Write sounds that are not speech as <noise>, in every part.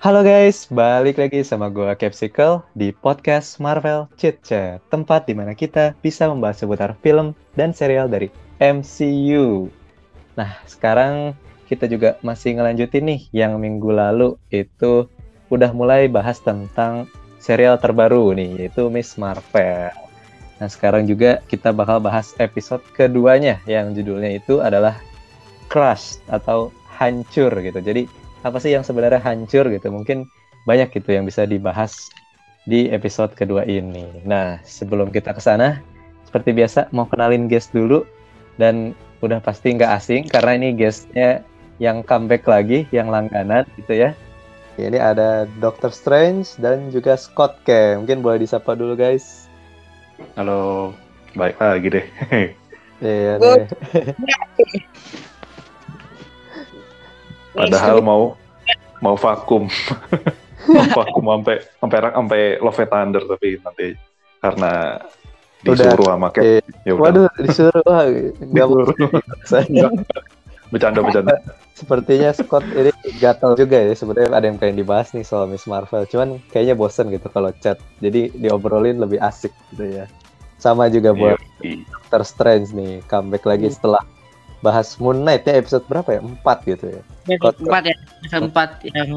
Halo guys, balik lagi sama gue Capsicle di podcast Marvel Chit Chat, tempat di mana kita bisa membahas seputar film dan serial dari MCU. Nah, sekarang kita juga masih ngelanjutin nih yang minggu lalu itu udah mulai bahas tentang serial terbaru nih, yaitu Miss Marvel. Nah, sekarang juga kita bakal bahas episode keduanya yang judulnya itu adalah Crush atau Hancur gitu. Jadi apa sih yang sebenarnya hancur gitu? Mungkin banyak gitu yang bisa dibahas di episode kedua ini. Nah sebelum kita ke sana seperti biasa mau kenalin guest dulu. Dan udah pasti nggak asing karena ini guestnya yang comeback lagi yang langganan gitu ya. Ini ada Doctor Strange dan juga Scott K. Mungkin boleh disapa dulu guys. Halo. Baik lagi deh. <laughs> Iya deh <laughs> Padahal mau mau vakum. <laughs> vakum sampai sampai sampai Love Thunder tapi nanti karena disuruh sama Cap. Eh, ya Waduh, disuruh. Wah, enggak <laughs> Bercanda bercanda. Sepertinya Scott ini gatel juga ya sebenarnya ada yang pengen dibahas nih soal Miss Marvel. Cuman kayaknya bosen gitu kalau chat. Jadi diobrolin lebih asik gitu ya. Sama juga buat iya. Doctor Strange nih comeback lagi setelah bahas Moon Knight ya episode berapa ya? Empat gitu ya. Empat ya, episode empat yang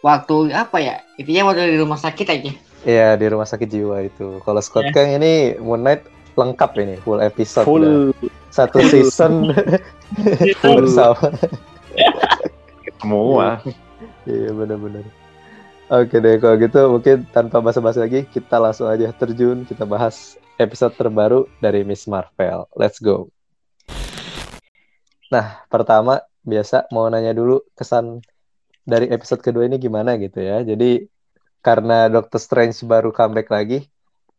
waktu apa ya? Intinya waktu di rumah sakit aja. Iya di rumah sakit jiwa itu. Kalau Scott yeah. Kang ini Moon Knight lengkap ini full episode full. satu season. <laughs> Full sama. Semua. Iya benar-benar oke deh kalau gitu mungkin tanpa basa-basi lagi kita langsung aja terjun kita bahas episode terbaru dari Miss Marvel. Let's go. Nah, pertama biasa mau nanya dulu kesan dari episode kedua ini gimana gitu ya. Jadi karena Doctor Strange baru comeback lagi,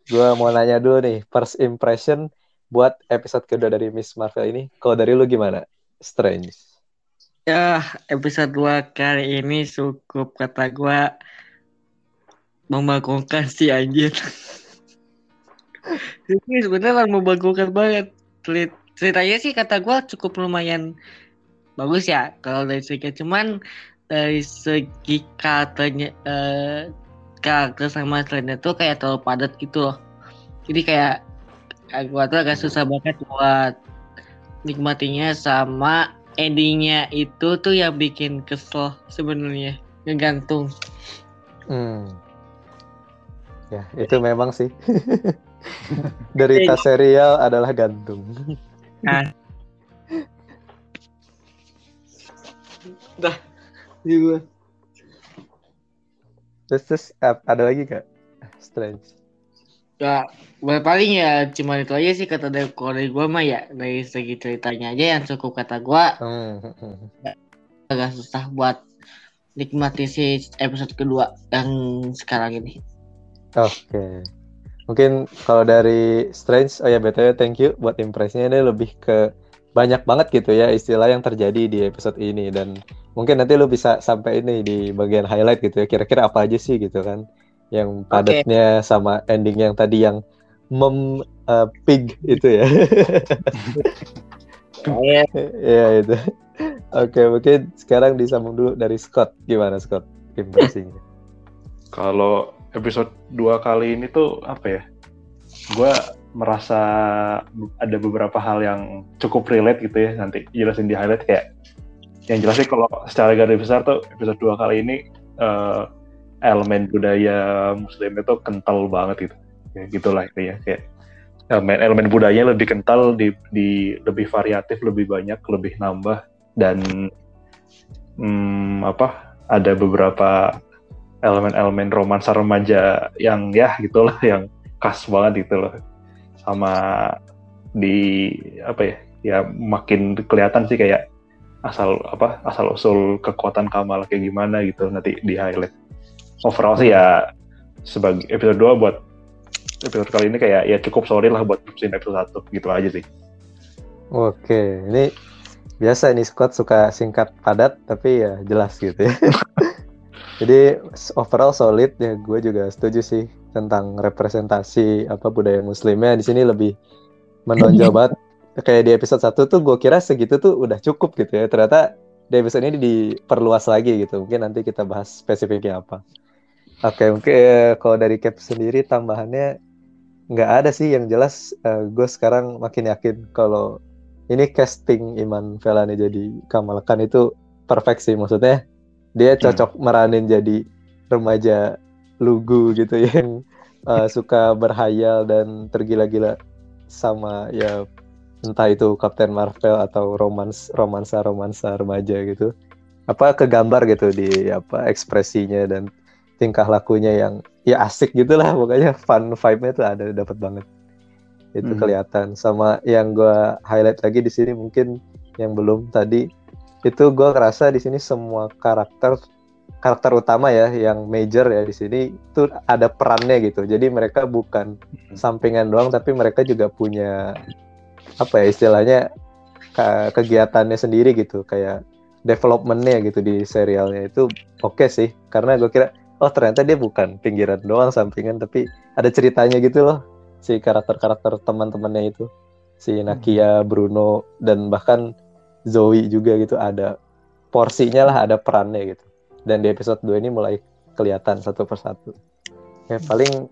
gue mau nanya dulu nih first impression buat episode kedua dari Miss Marvel ini. Kalau dari lu gimana, Strange? Ya, episode dua kali ini cukup kata gue membangkongkan sih anjir. <laughs> ini sebenarnya membangkongkan banget ceritanya sih kata gue cukup lumayan bagus ya kalau dari segi cuman dari segi katanya uh, karakter sama trennya tuh kayak terlalu padat gitu loh jadi kayak gue tuh agak susah banget buat nikmatinya sama endingnya itu tuh yang bikin kesel sebenarnya ngegantung hmm. ya itu memang sih <laughs> derita serial adalah gantung Nah. Juga. Terus, terus ada lagi kak? Strange. Ya, paling ya cuma itu aja sih kata dari dari gue mah ya dari segi ceritanya aja yang cukup kata gue hmm. agak susah buat nikmati si episode kedua yang sekarang ini. Oke. Okay. Mungkin kalau dari Strange, oh ya btw thank you buat impresnya ini lebih ke banyak banget gitu ya istilah yang terjadi di episode ini dan mungkin nanti lu bisa sampai ini di bagian highlight gitu ya kira-kira apa aja sih gitu kan yang padatnya okay. sama ending yang tadi yang mem uh, pig itu ya. <laughs> Iya yeah, itu. Oke okay, mungkin sekarang disambung dulu dari Scott gimana Scott impresinya? Kalau episode dua kali ini tuh apa ya? Gue merasa ada beberapa hal yang cukup relate gitu ya nanti jelasin di highlight kayak yang jelasnya kalau secara garis besar tuh episode dua kali ini uh, elemen budaya muslim itu kental banget gitu. Ya gitulah itu ya kayak elemen elemen budayanya lebih kental di, di lebih variatif lebih banyak lebih nambah dan hmm, apa ada beberapa elemen-elemen romansa remaja yang ya gitulah yang khas banget gitu loh sama di apa ya ya makin kelihatan sih kayak asal apa asal usul kekuatan Kamal kayak gimana gitu nanti di highlight. Overall sih ya sebagai episode 2 buat episode kali ini kayak ya cukup solid lah buat scene episode 1 gitu aja sih. Oke ini biasa ini squad suka singkat padat tapi ya jelas gitu ya <laughs> Jadi overall solid ya gue juga setuju sih tentang representasi apa budaya muslimnya di sini lebih menonjol <laughs> banget. Kayak di episode 1 tuh gue kira segitu tuh udah cukup gitu ya. Ternyata di episode ini diperluas lagi gitu. Mungkin nanti kita bahas spesifiknya apa. Oke, mungkin eh, kalau dari Cap sendiri tambahannya nggak ada sih yang jelas. Uh, gue sekarang makin yakin kalau ini casting Iman Velani jadi Kamal Khan itu perfect sih. Maksudnya dia hmm. cocok hmm. meranin jadi remaja lugu gitu yang <laughs> uh, suka berhayal dan tergila-gila sama ya entah itu Captain Marvel atau romans romansa romansa remaja gitu apa kegambar gitu di apa ekspresinya dan tingkah lakunya yang ya asik gitulah pokoknya fun vibe-nya tuh ada dapat banget itu hmm. kelihatan sama yang gue highlight lagi di sini mungkin yang belum tadi itu gue ngerasa di sini semua karakter karakter utama ya yang major ya di sini itu ada perannya gitu. Jadi mereka bukan hmm. sampingan doang tapi mereka juga punya apa ya istilahnya ke kegiatannya sendiri gitu. Kayak developmentnya gitu di serialnya. Itu oke okay sih karena gue kira oh ternyata dia bukan pinggiran doang sampingan tapi ada ceritanya gitu loh. Si karakter-karakter teman-temannya itu. Si Nakia, hmm. Bruno dan bahkan Zoe juga gitu ada porsinya lah ada perannya gitu. Dan di episode 2 ini mulai kelihatan satu persatu. Ya paling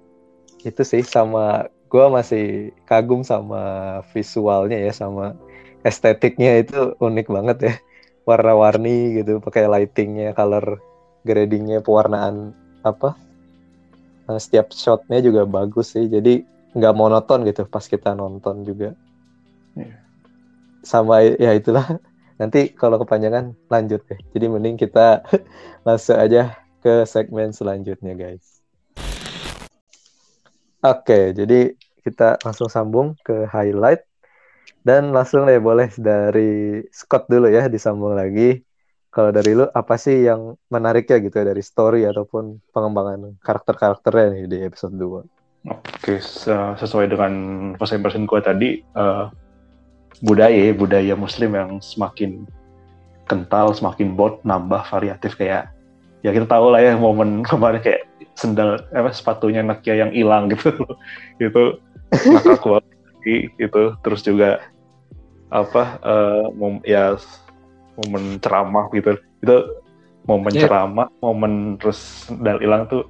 itu sih sama gue masih kagum sama visualnya ya sama estetiknya itu unik banget ya. Warna-warni gitu pakai lightingnya color gradingnya pewarnaan apa nah, setiap shotnya juga bagus sih. Jadi nggak monoton gitu pas kita nonton juga. Yeah. Sama ya itulah <laughs> nanti kalau kepanjangan lanjut deh jadi mending kita <laughs> langsung aja ke segmen selanjutnya guys Oke, jadi kita langsung sambung ke highlight dan langsung deh boleh dari Scott dulu ya disambung lagi. Kalau dari lu apa sih yang menarik ya gitu ya dari story ataupun pengembangan karakter-karakternya nih di episode 2? Oke, sesuai dengan first impression gue tadi, uh, budaya budaya Muslim yang semakin kental, semakin bot, nambah variatif kayak ya kita tahu lah ya momen <laughs> kemarin kayak sendal apa sepatunya Nakia yang hilang gitu <laughs> itu ngakak <laughs> banget itu terus juga apa uh, mom, ya momen ceramah gitu itu momen yeah. ceramah momen terus sendal hilang tuh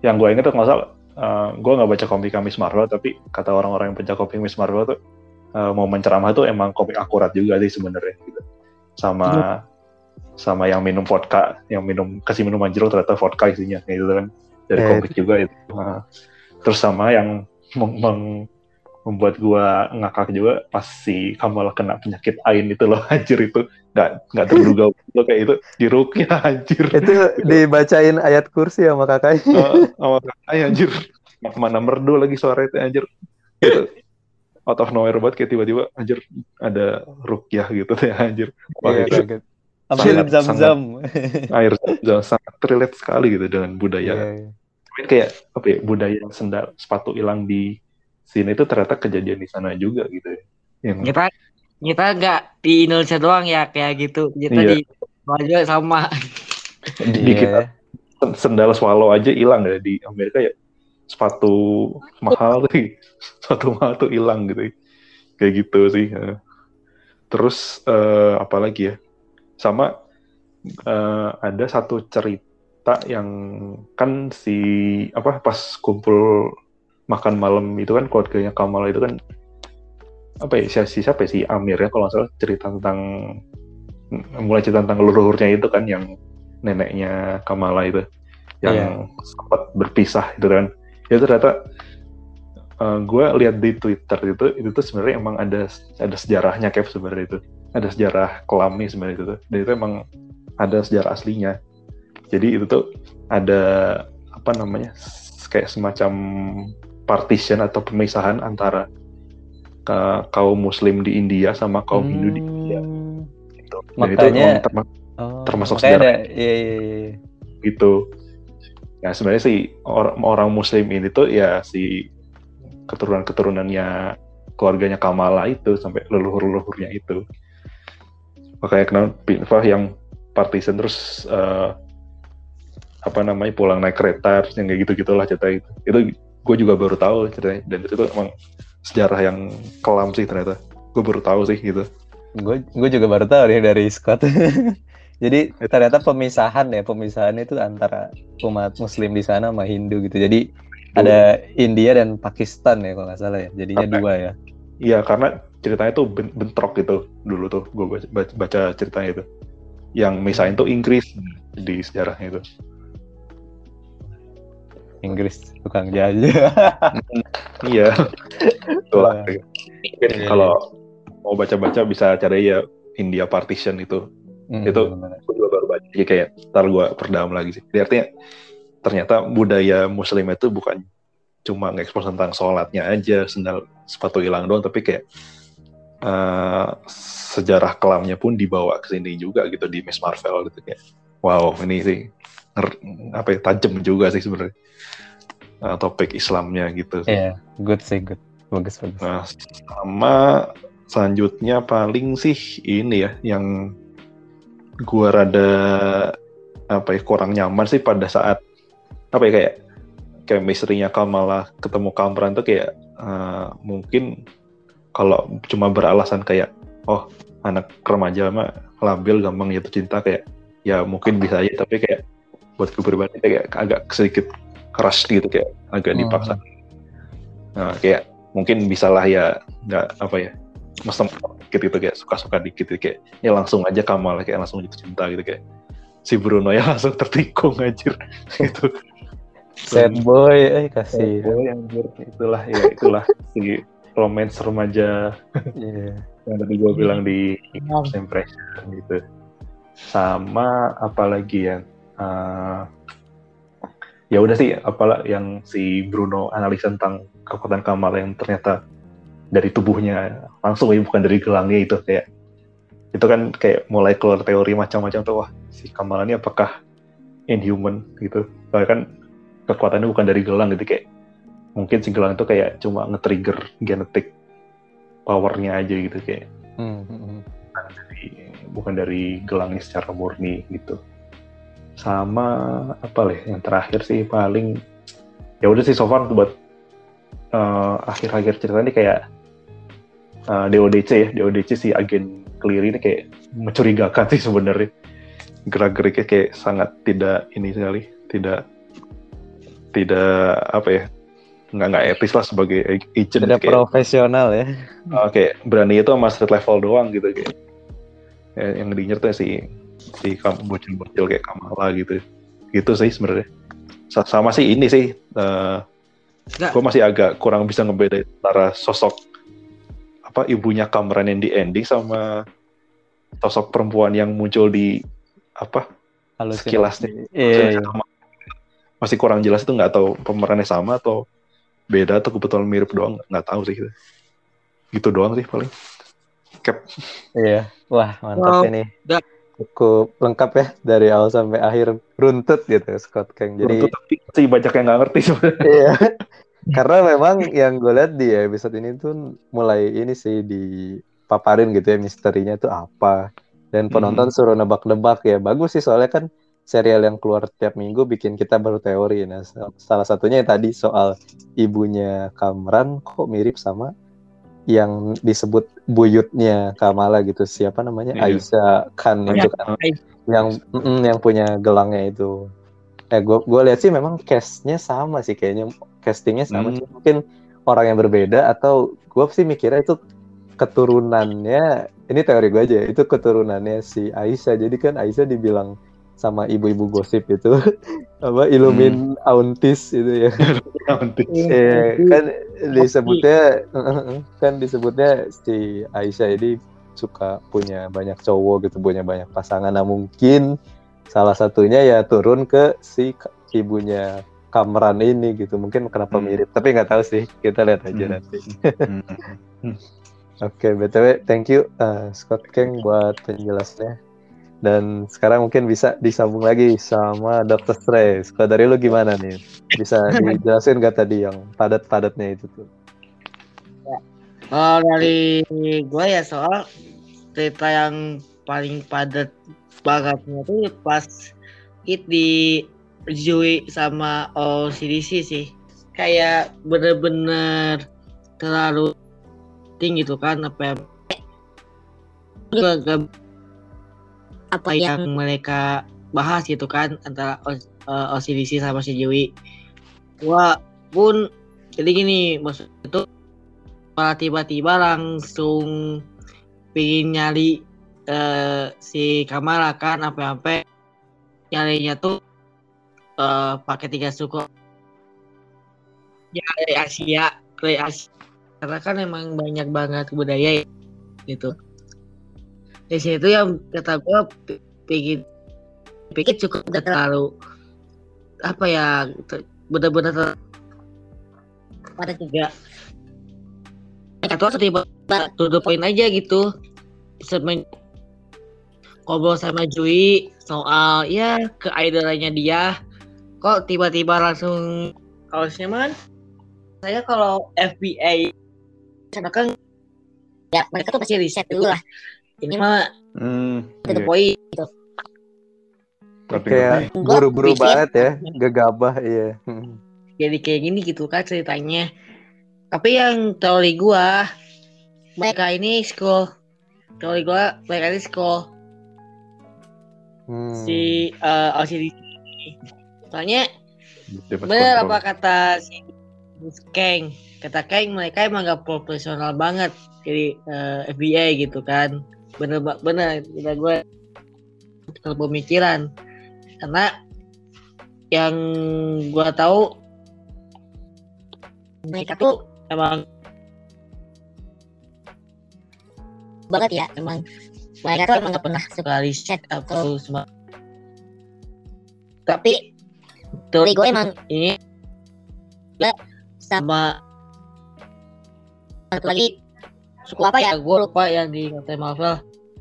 yang gue inget tuh nggak salah uh, gue nggak baca komik Miss Marvel tapi kata orang-orang yang baca komik Miss Marvel tuh uh, momen ceramah tuh emang komik akurat juga sih sebenarnya gitu. Sama yeah sama yang minum vodka, yang minum kasih minuman jeruk ternyata vodka isinya gitu kan. Dari eh. komik juga itu. Nah, terus sama yang meng, meng, membuat gua ngakak juga pas si Kamal kena penyakit ain itu loh <laughs> anjir itu. Nggak nggak terduga <laughs> lo kayak itu. Diruknya anjir. Itu dibacain ayat kursi sama kakaknya. Uh, sama kakaknya anjir. Mana merdu lagi suara itu anjir. Itu <laughs> out of nowhere banget kayak tiba-tiba anjir ada rukyah gitu ya anjir iya, kaget Ambil zam-zam. Air zam sangat relate sekali gitu dengan budaya. Yeah, yeah. kayak apa ya, budaya sendal sepatu hilang di sini itu ternyata kejadian di sana juga gitu ya. Yang... Kita kita nggak di Indonesia doang ya kayak gitu. Kita yeah. di juga sama. Di, di kita sendal swallow aja hilang ya di Amerika ya sepatu mahal <laughs> tuh sepatu mahal tuh hilang gitu. Kayak gitu sih terus uh, apa lagi ya? Sama uh, ada satu cerita yang kan si apa pas kumpul makan malam itu kan keluarganya Kamal itu kan apa ya si siapa ya, si Amir ya kalau nggak salah cerita tentang mulai cerita tentang leluhurnya itu kan yang neneknya Kamala itu yang yeah. sempat berpisah itu kan itu ternyata uh, eh, gue lihat di Twitter itu itu tuh sebenarnya emang ada ada sejarahnya Kev sebenarnya itu ada sejarah kelam nih sebenarnya itu tuh dan itu emang ada sejarah aslinya jadi itu tuh ada apa namanya kayak semacam partition atau pemisahan antara ke kaum muslim di India sama kaum hmm. Hindu di India gitu. dan makanya itu terma oh, termasuk sejarah ada, iya, iya, iya. gitu ya sebenarnya sih orang orang muslim ini tuh ya si keturunan-keturunannya keluarganya Kamala itu sampai leluhur-leluhurnya itu. Makanya kenapa yang partisan terus uh, apa namanya pulang naik kereta terus yang kayak gitu gitulah cerita itu. Itu gue juga baru tahu ceritanya dan itu emang sejarah yang kelam sih ternyata. Gue baru tahu sih gitu. Gue gue juga baru tahu nih dari Scott. <laughs> Jadi ternyata pemisahan ya, pemisahan itu antara umat Muslim di sana sama Hindu gitu. Jadi ada India dan Pakistan ya kalau nggak salah ya. Jadinya dua ya. Iya, karena ceritanya tuh ben- bentrok gitu dulu tuh gue baca, baca, baca ceritanya itu. Yang misahin tuh Inggris di sejarahnya itu. Inggris tukang jajah. <laughs> Iya. Itulah. Mungkin Iya, kalau mau baca-baca bisa cari ya India Partition itu. Hmm, Itu-. Gue juga baru baca. Jadi kayak ntar gue perdalam lagi sih. Jadi artinya ternyata budaya Muslim itu bukan cuma ngekspos tentang sholatnya aja, sendal sepatu hilang doang, tapi kayak eh, sejarah kelamnya pun dibawa ke sini juga gitu di Miss Marvel gitu kayak. Wow, ini sih nger- apa ya tajam juga sih sebenarnya Eh, topik Islamnya gitu. Iya, good sih good. Bagus bagus. Nah, sama selanjutnya paling sih ini ya yang gua rada apa ya kurang nyaman sih pada saat apa ya kayak kayak misterinya Kamala ketemu Kamran tuh kayak eh, mungkin kalau cuma beralasan kayak oh anak remaja mah labil gampang jatuh cinta kayak ya mungkin bisa aja tapi kayak buat gue pribadi kayak agak sedikit keras gitu kayak agak Hmm. dipaksa. Nah, kayak mungkin bisalah ya nggak apa ya mesem dikit gitu kayak suka-suka dikit gitu, kayak ya langsung aja Kamal kayak langsung jatuh cinta gitu kayak si Bruno ya <laughs> langsung tertikung anjir <laughs> gitu Sad boy, eh kasih. Oh, anjir. itulah ya itulah si romance remaja Iya. yang tadi gue bilang di first impression gitu sama apalagi ya eh, ya udah sih apalah yang si Bruno analisa tentang kekuatan Kamal yang ternyata dari tubuhnya langsung ya bukan dari gelangnya itu kayak itu kan kayak mulai keluar teori macam-macam tuh wah si Kamal ini apakah inhuman gitu bahkan kekuatannya bukan dari gelang gitu kayak mungkin si gelang itu kayak cuma nge-trigger genetik powernya aja gitu kayak Hmm, hmm, hmm. dari- bukan dari gelangnya secara murni gitu. Sama apa lah yang terakhir sih paling ya udah sih so far buat eh, akhir-akhir cerita ini kayak eh, DODC ya, DODC si agen Cleary ini kayak mencurigakan sih sebenarnya. Gerak-geriknya kayak sangat tidak ini sekali, tidak tidak apa ya nggak nggak etis lah sebagai agent Tidak kayak profesional ya. Oke, berani itu sama street level doang gitu kayak. Ya, yang dinyer tuh si si kam- bocil-bocil kayak Kamala gitu. Gitu sih sebenarnya. Sa- Sama sih ini sih eh Nggak. gue masih agak kurang bisa ngebedain antara sosok apa ibunya Cameron yang di ending sama sosok perempuan yang muncul di apa Halusinasi. sekilas nih Iya, iya. sama. masih kurang jelas itu nggak tahu pemerannya sama atau beda atau kebetulan mirip doang nggak tahu sih gitu. gitu doang sih paling Cap. Iya. Wah, mantap Wow. ini. Cukup lengkap ya dari awal sampai akhir runtut gitu Scott Kang. Jadi Untuk tapi sih banyak yang nggak ngerti sebenarnya iya. <laughs> Karena memang yang gue lihat di episode ini tuh mulai ini sih dipaparin gitu ya misterinya tuh apa. Dan penonton suruh nebak-nebak ya. Bagus sih soalnya kan serial yang keluar tiap minggu bikin kita berteori. Nah, salah satunya yang tadi soal ibunya Kamran kok mirip sama yang disebut buyutnya Kamala gitu. Siapa namanya? Iya. Aisyah Khan itu kan yang mm, yang punya gelangnya itu. Eh gue gue lihat sih memang castnya sama sih kayaknya castingnya sama Hmm. sih. Mungkin orang yang berbeda atau gue sih mikirnya itu keturunannya ini teori gue aja itu keturunannya si Aisyah. Jadi kan Aisyah dibilang sama ibu-ibu gosip itu <laughs> apa Illumin Auntis itu ya. <laughs> Iya, kan disebutnya kan disebutnya si Aisyah ini suka punya banyak cowok gitu, punya banyak pasangan. Nah mungkin salah satunya ya turun ke si ibunya Kamran ini gitu. Mungkin kenapa Hmm. mirip, tapi nggak tahu sih. Kita lihat aja Hmm. nanti. Hmm. <laughs> Oke, btw, thank you uh, Scott Kang buat penjelasannya. Dan sekarang mungkin bisa disambung lagi sama Dr. Stress. Kalau dari lu gimana nih? Bisa <laughs> dijelasin nggak tadi yang padat-padatnya itu tuh? Kalau dari gue ya soal cerita yang paling padat bangetnya tuh pas it di Zui sama OCDC sih. Kayak bener-bener terlalu tinggi gitu kan apa ya gak apa yang mereka bahas gitu kan antara Os- eh, OCDC sama si Dewi gua pun jadi gini maksud itu malah tiba-tiba langsung pingin nyari eh, si Kamala kan apa-apa nyarinya tuh eh, pakai tiga suku. Ya dari Asia dari Asia. Karena kan emang banyak banget budaya ya, gitu. Di situ yang kata pi- pikir pikir cukup udah terlalu apa ya benar-benar pada tiga. Atau tiba to the point aja gitu Semen ngobrol sama Jui soal ya ke idolanya dia kok tiba-tiba langsung harusnya man saya kalau FBA kan ya mereka tuh pasti riset dulu lah. Ini mah Hmm, the iya. point gitu. Ngerti, Kayak buru-buru banget ya, <laughs> gegabah iya. Jadi kayak gini gitu kan ceritanya. Tapi yang teori gua mereka ini school. Teori gua mereka ini school. Hmm. si eh, OCD soalnya Dapat bener kontrol. apa kata si Kang? Kata Kang mereka emang gak profesional banget. Jadi eh, FBI gitu kan. Bener bener kita gue pemikiran. Karena yang gua tahu mereka tuh emang banget ya emang. Mereka tuh emang gak pernah suka riset atau semua. Tapi teori gue emang ini ya, sama satu lagi suku apa ya gue lupa yang di Captain Marvel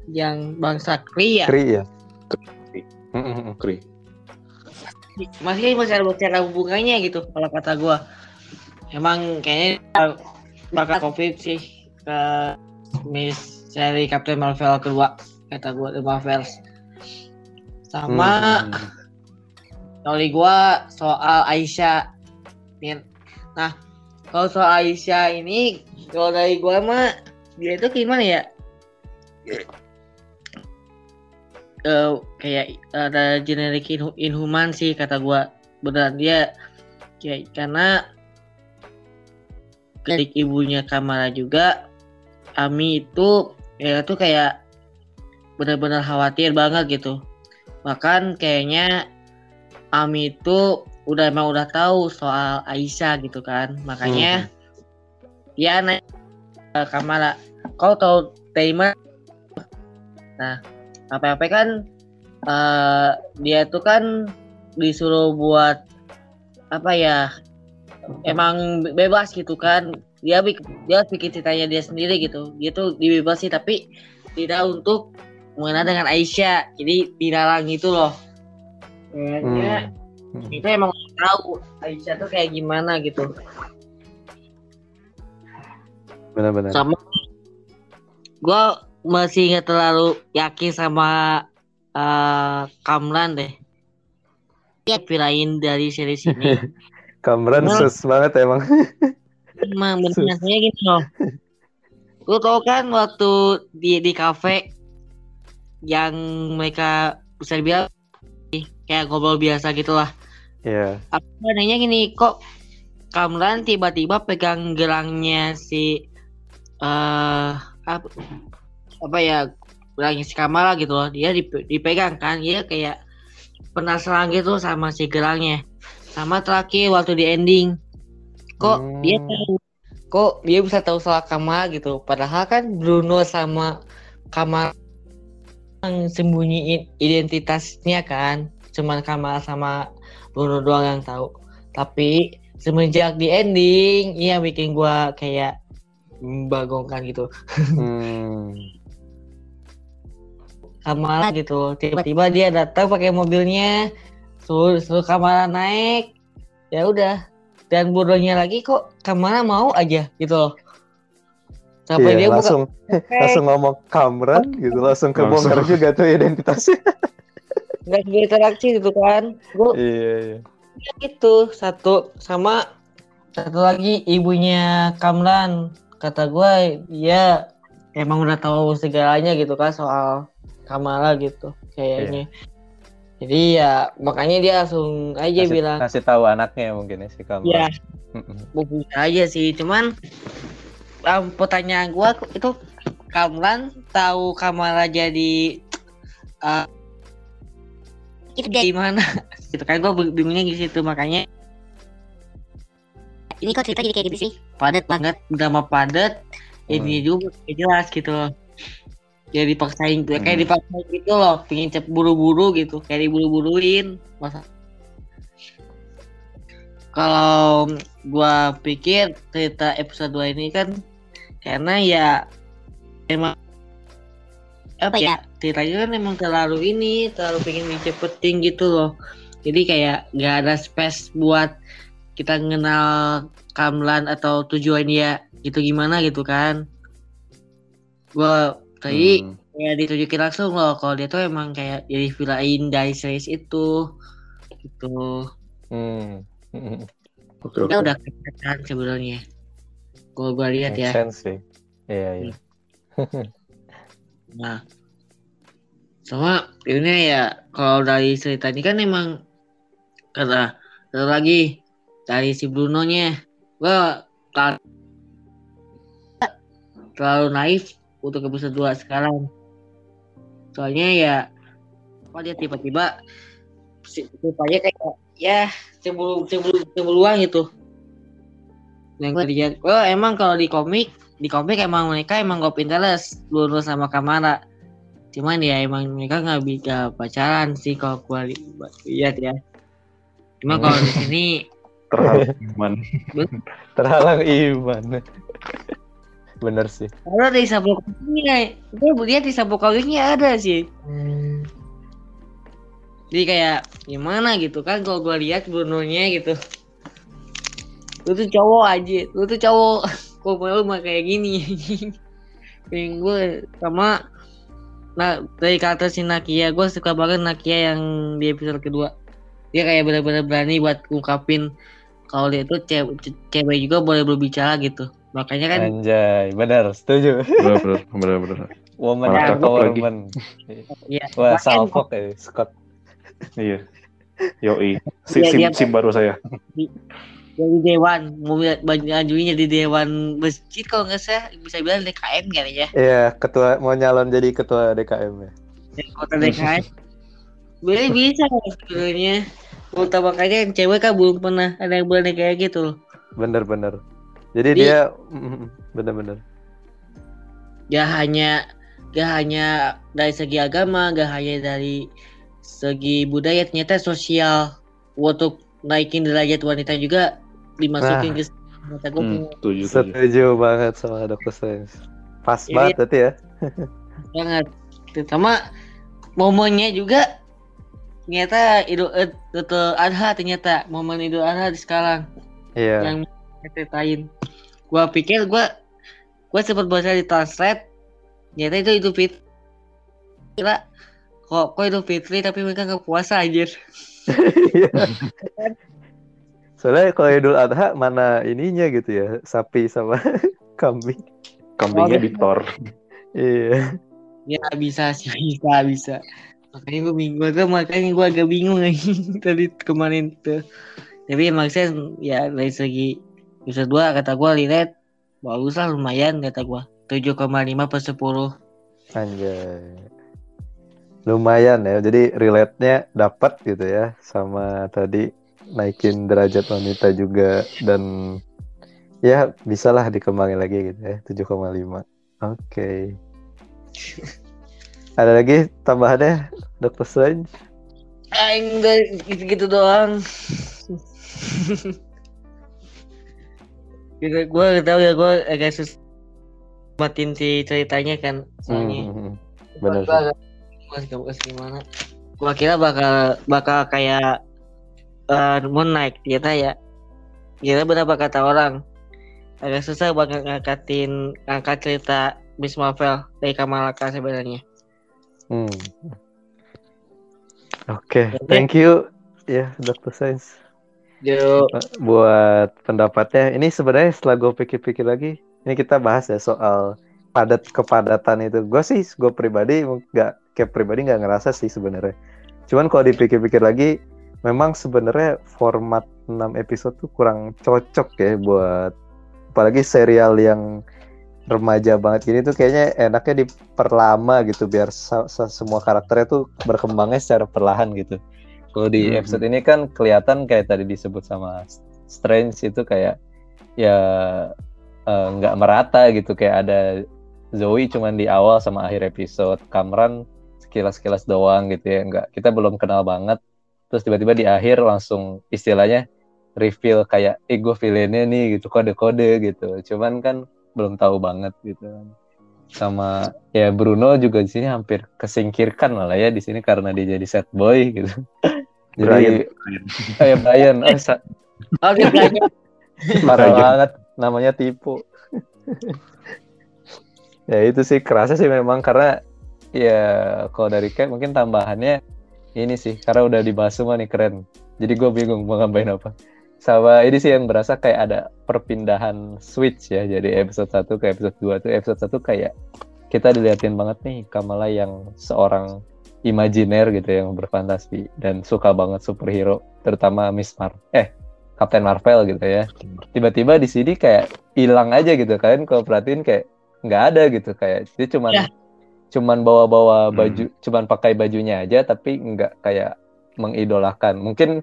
yang bangsa Kree ya Kri ya. Kri. Hmm, hmm, hmm. Kri. masih masih ada bicara hubungannya gitu kalau kata gue emang kayaknya bakal covid sih ke Miss seri Captain Marvel kedua kata gue The Marvels sama Hmm. Teori gua soal Aisyah. Nah, kalau soal Aisyah ini kalau dari gua mah dia itu gimana ya? Eh, kayak ada generic inhu- inhuman sih kata gua. Beneran dia kayak karena kelik ibunya Kamala juga Ami itu ya itu kayak benar-benar khawatir banget gitu. Bahkan kayaknya Ami itu udah emang udah tahu soal Aisyah gitu kan. Makanya dia naik ke Kamala kau tahu dari mana nah apa-apa kan eh, dia tuh kan disuruh buat apa ya emang be- bebas gitu kan. Dia bik- dia bikin ceritanya dia sendiri gitu. Dia tuh dibebasi tapi tidak untuk mengenal dengan Aisyah. Jadi dilarang itu loh kayaknya Hmm. itu emang tahu Aisyah tuh kayak gimana gitu. Benar-benar. sama. Gue masih nggak terlalu yakin sama eh Kamran deh. Dia pilihin dari series ini. <laughs> Kamran sus banget emang. <laughs> emang benernya gini loh lu tau kan waktu di di kafe yang mereka bisa dibilang kayak ngobrol biasa gitu lah Iya. aku nanya gini kok Kamran tiba-tiba pegang gelangnya si eh apa, apa ya gelangnya si Kamala gitu loh. Dia dip- dipegang kan dia kayak penasaran gitu sama si gelangnya. Sama terakhir waktu di ending. Kok Hmm. dia tahu kok dia bisa tahu soal Kamala gitu? Padahal kan Bruno sama Kamala yang sembunyiin identitasnya kan cuman Kamala sama Bruno doang yang tahu tapi semenjak di ending iya bikin gua kayak membagongkan gitu Hmm. Kamala gitu tiba-tiba dia datang pakai mobilnya suruh suruh Kamala naik ya udah dan bodohnya lagi kok Kamala mau aja gitu loh sampai Iya, dia buka langsung langsung ngomong Kamran gitu langsung kebongkar Langsung. juga tuh identitasnya. Nggak berinteraksi gitu kan gua iya, iya. itu satu sama satu lagi ibunya Kamran kata gue ya emang udah tahu segalanya gitu kan soal Kamala gitu kayaknya. Jadi ya makanya dia langsung aja Kasih, bilang kasih tahu anaknya mungkin ya si Kamala. ya bisa aja sih cuman um, pertanyaan gua itu Kamlan tahu Kamala jadi uh, itu dia. Di mana? <laughs> Gitu kan gua bingungnya di situ makanya. Ini kok cerita jadi kayak gitu sih? Padat banget drama padat. Ini juga kayak jelas gitu loh. Kayak dipaksain kayak Hmm. dipaksain gitu loh. Pengen cep buru-buru gitu kayak diburu-buruin. Masa? Kalau gua pikir cerita episode 2 ini kan karena ya emang apa ya ceritanya kan emang terlalu ini terlalu pengen dicepetin gitu loh jadi kayak nggak ada space buat kita kenal Kamlan atau tujuan dia gitu gimana gitu kan gua tadi Hmm. kayak ditunjukin langsung loh kalau dia tuh emang kayak jadi villain dari series itu gitu Hmm. <laughs> Oke, oke. udah kelihatan sebenarnya kalau gua lihat ya sense sih. Iya, iya. <laughs> nah sama ini ya kalau dari cerita ini kan emang kata kata lagi dari si Bruno nya gua ter- terlalu naif untuk episode 2 sekarang. Soalnya ya kok dia tiba-tiba si rupanya kayak ya cemburu cemburu cemburuan gitu. Yang terjadi oh emang kalau di komik di komik emang mereka emang gak interest Bruno sama Kamara cuman ya emang mereka nggak bisa pacaran sih kalau gua li- lihat ya. Cuma kalau di sini <laughs> terhalang iman. <laughs> Terhalang iman. Bener sih. ada di sabuk kawinnya gue lihat di sabuk kawinnya ada sih. Jadi kayak gimana gitu kan kalau gue lihat Bruno nya gitu. Lu tuh cowok aja lu tuh cowok <laughs> kok mau mah kayak gini <laughs> pengen gue sama nah dari kata si Nakia gue suka banget Nakia yang di episode kedua dia kayak benar-benar berani buat ungkapin kalau dia tuh cewek, cewek juga boleh berbicara gitu makanya kan Anjay, bener, setuju. Bener, bener, bener, bener. Woman Malah cakep lagi. empowerment. ya Wah, salfok ya, Scott. Iya. Yoi. Si, Iya, sim, dia- sim baru saya. Jadi dewan mau ngajuin jadi dewan masjid kalau nggak salah. Bisa bilang DKM kali ya. Iya, ketua mau nyalon jadi ketua DKM ya. kota DKM boleh bisa sebenarnya. Mau makanya yang cewek kan belum pernah ada yang berani kayak gitu. Loh Bener-bener. Jadi Jadi- dia mm, bener-bener. gak hanya gak hanya dari segi agama gak hanya dari segi budaya ternyata sosial untuk naikin derajat wanita juga dimasukin ke ternyata gue Hmm, setuju, banget sama Dr. Strange. Pas Ini- banget berarti ya. banget terutama momennya juga ternyata Idul Ad- Idul Adha ternyata momen Idul Adha di sekarang Iya. yang ceritain gua pikir gua gua sempat baca di translate ternyata itu Idul Fitri kira kok kok Idul Fitri tapi mereka nggak puasa anjir <laughs> Iya. Soalnya kalau Idul Adha mana ininya gitu ya, sapi sama <laughs> kambing. Kambingnya Oh, di Thor. Iya. ya bisa sih bisa bisa makanya gua bingung gua makanya gua agak bingung <laughs> tadi kemarin tuh tapi saya ya dari segi episode 2 kata gua lihat bagus lah lumayan kata gua 7,5 per 10 Anjay. Lumayan ya. Jadi relate-nya dapat gitu ya sama tadi naikin derajat wanita juga dan ya bisalah dikembangin lagi gitu ya 7,5. Oke. <laughs> Ada lagi tambahannya Dr. Strange? ah enggak gitu-gitu doang <laughs> gitu gua gak tahu ya gua agak sus matiin si ceritanya kan soalnya Hmm, bener Gua sih. agak mas gak gimana gua kira bakal bakal kayak uh, Moon Knight ternyata ya. Kira berapa kata orang? Agak susah banget ngangkatin ngangkat cerita Miss Marvel dari Kamala Khan sebenarnya. Hmm. Oke, thank you. Ya Dr. Strange Yo, buat pendapatnya. Ini sebenarnya setelah gue pikir-pikir lagi, ini kita bahas ya soal padat kepadatan itu. Gue sih gue pribadi nggak kayak pribadi nggak ngerasa sih sebenarnya. Cuman kalau dipikir-pikir lagi memang sebenarnya format 6 episode tuh kurang cocok ya buat apalagi serial yang remaja banget gini tuh kayaknya enaknya diperlama gitu biar semua karakternya tuh berkembangnya secara perlahan gitu. Kalau di Mhm. episode ini kan kelihatan kayak tadi disebut sama Strange itu kayak ya eh, nggak merata gitu kayak ada Zoe cuman di awal sama akhir episode, Kamran sekilas-sekilas doang gitu ya nggak kita belum kenal banget. Terus tiba-tiba di akhir langsung istilahnya reveal kayak ego villainnya nih gitu kode-kode gitu. Cuman kan belum tahu banget gitu kan. Sama ya Bruno juga di sini hampir kesingkirkan malah ya di sini karena dia jadi set boy gitu. <laughs> Brian. Jadi oh ya Brian, oh, sa- <laughs> Oh, <laughs> parah Brian. banget namanya tipu. ya itu sih kerasa sih memang karena ya kalau dari kayak mungkin tambahannya ini sih karena udah dibahas semua nih keren. Jadi gue bingung mau ngapain apa. Sama ini sih yang berasa kayak ada perpindahan switch ya. Jadi episode 1 ke episode 2 tuh episode 1 kayak kita diliatin banget nih Kamala yang seorang imajiner gitu yang berfantasi dan suka banget superhero terutama Miss Mar eh Captain Marvel gitu ya. Tiba-tiba di sini kayak hilang aja gitu kalian kalau perhatiin kayak nggak ada gitu kayak dia cuman Ya. Cuman bawa-bawa Hmm. baju cuman pakai bajunya aja tapi nggak kayak mengidolakan. Mungkin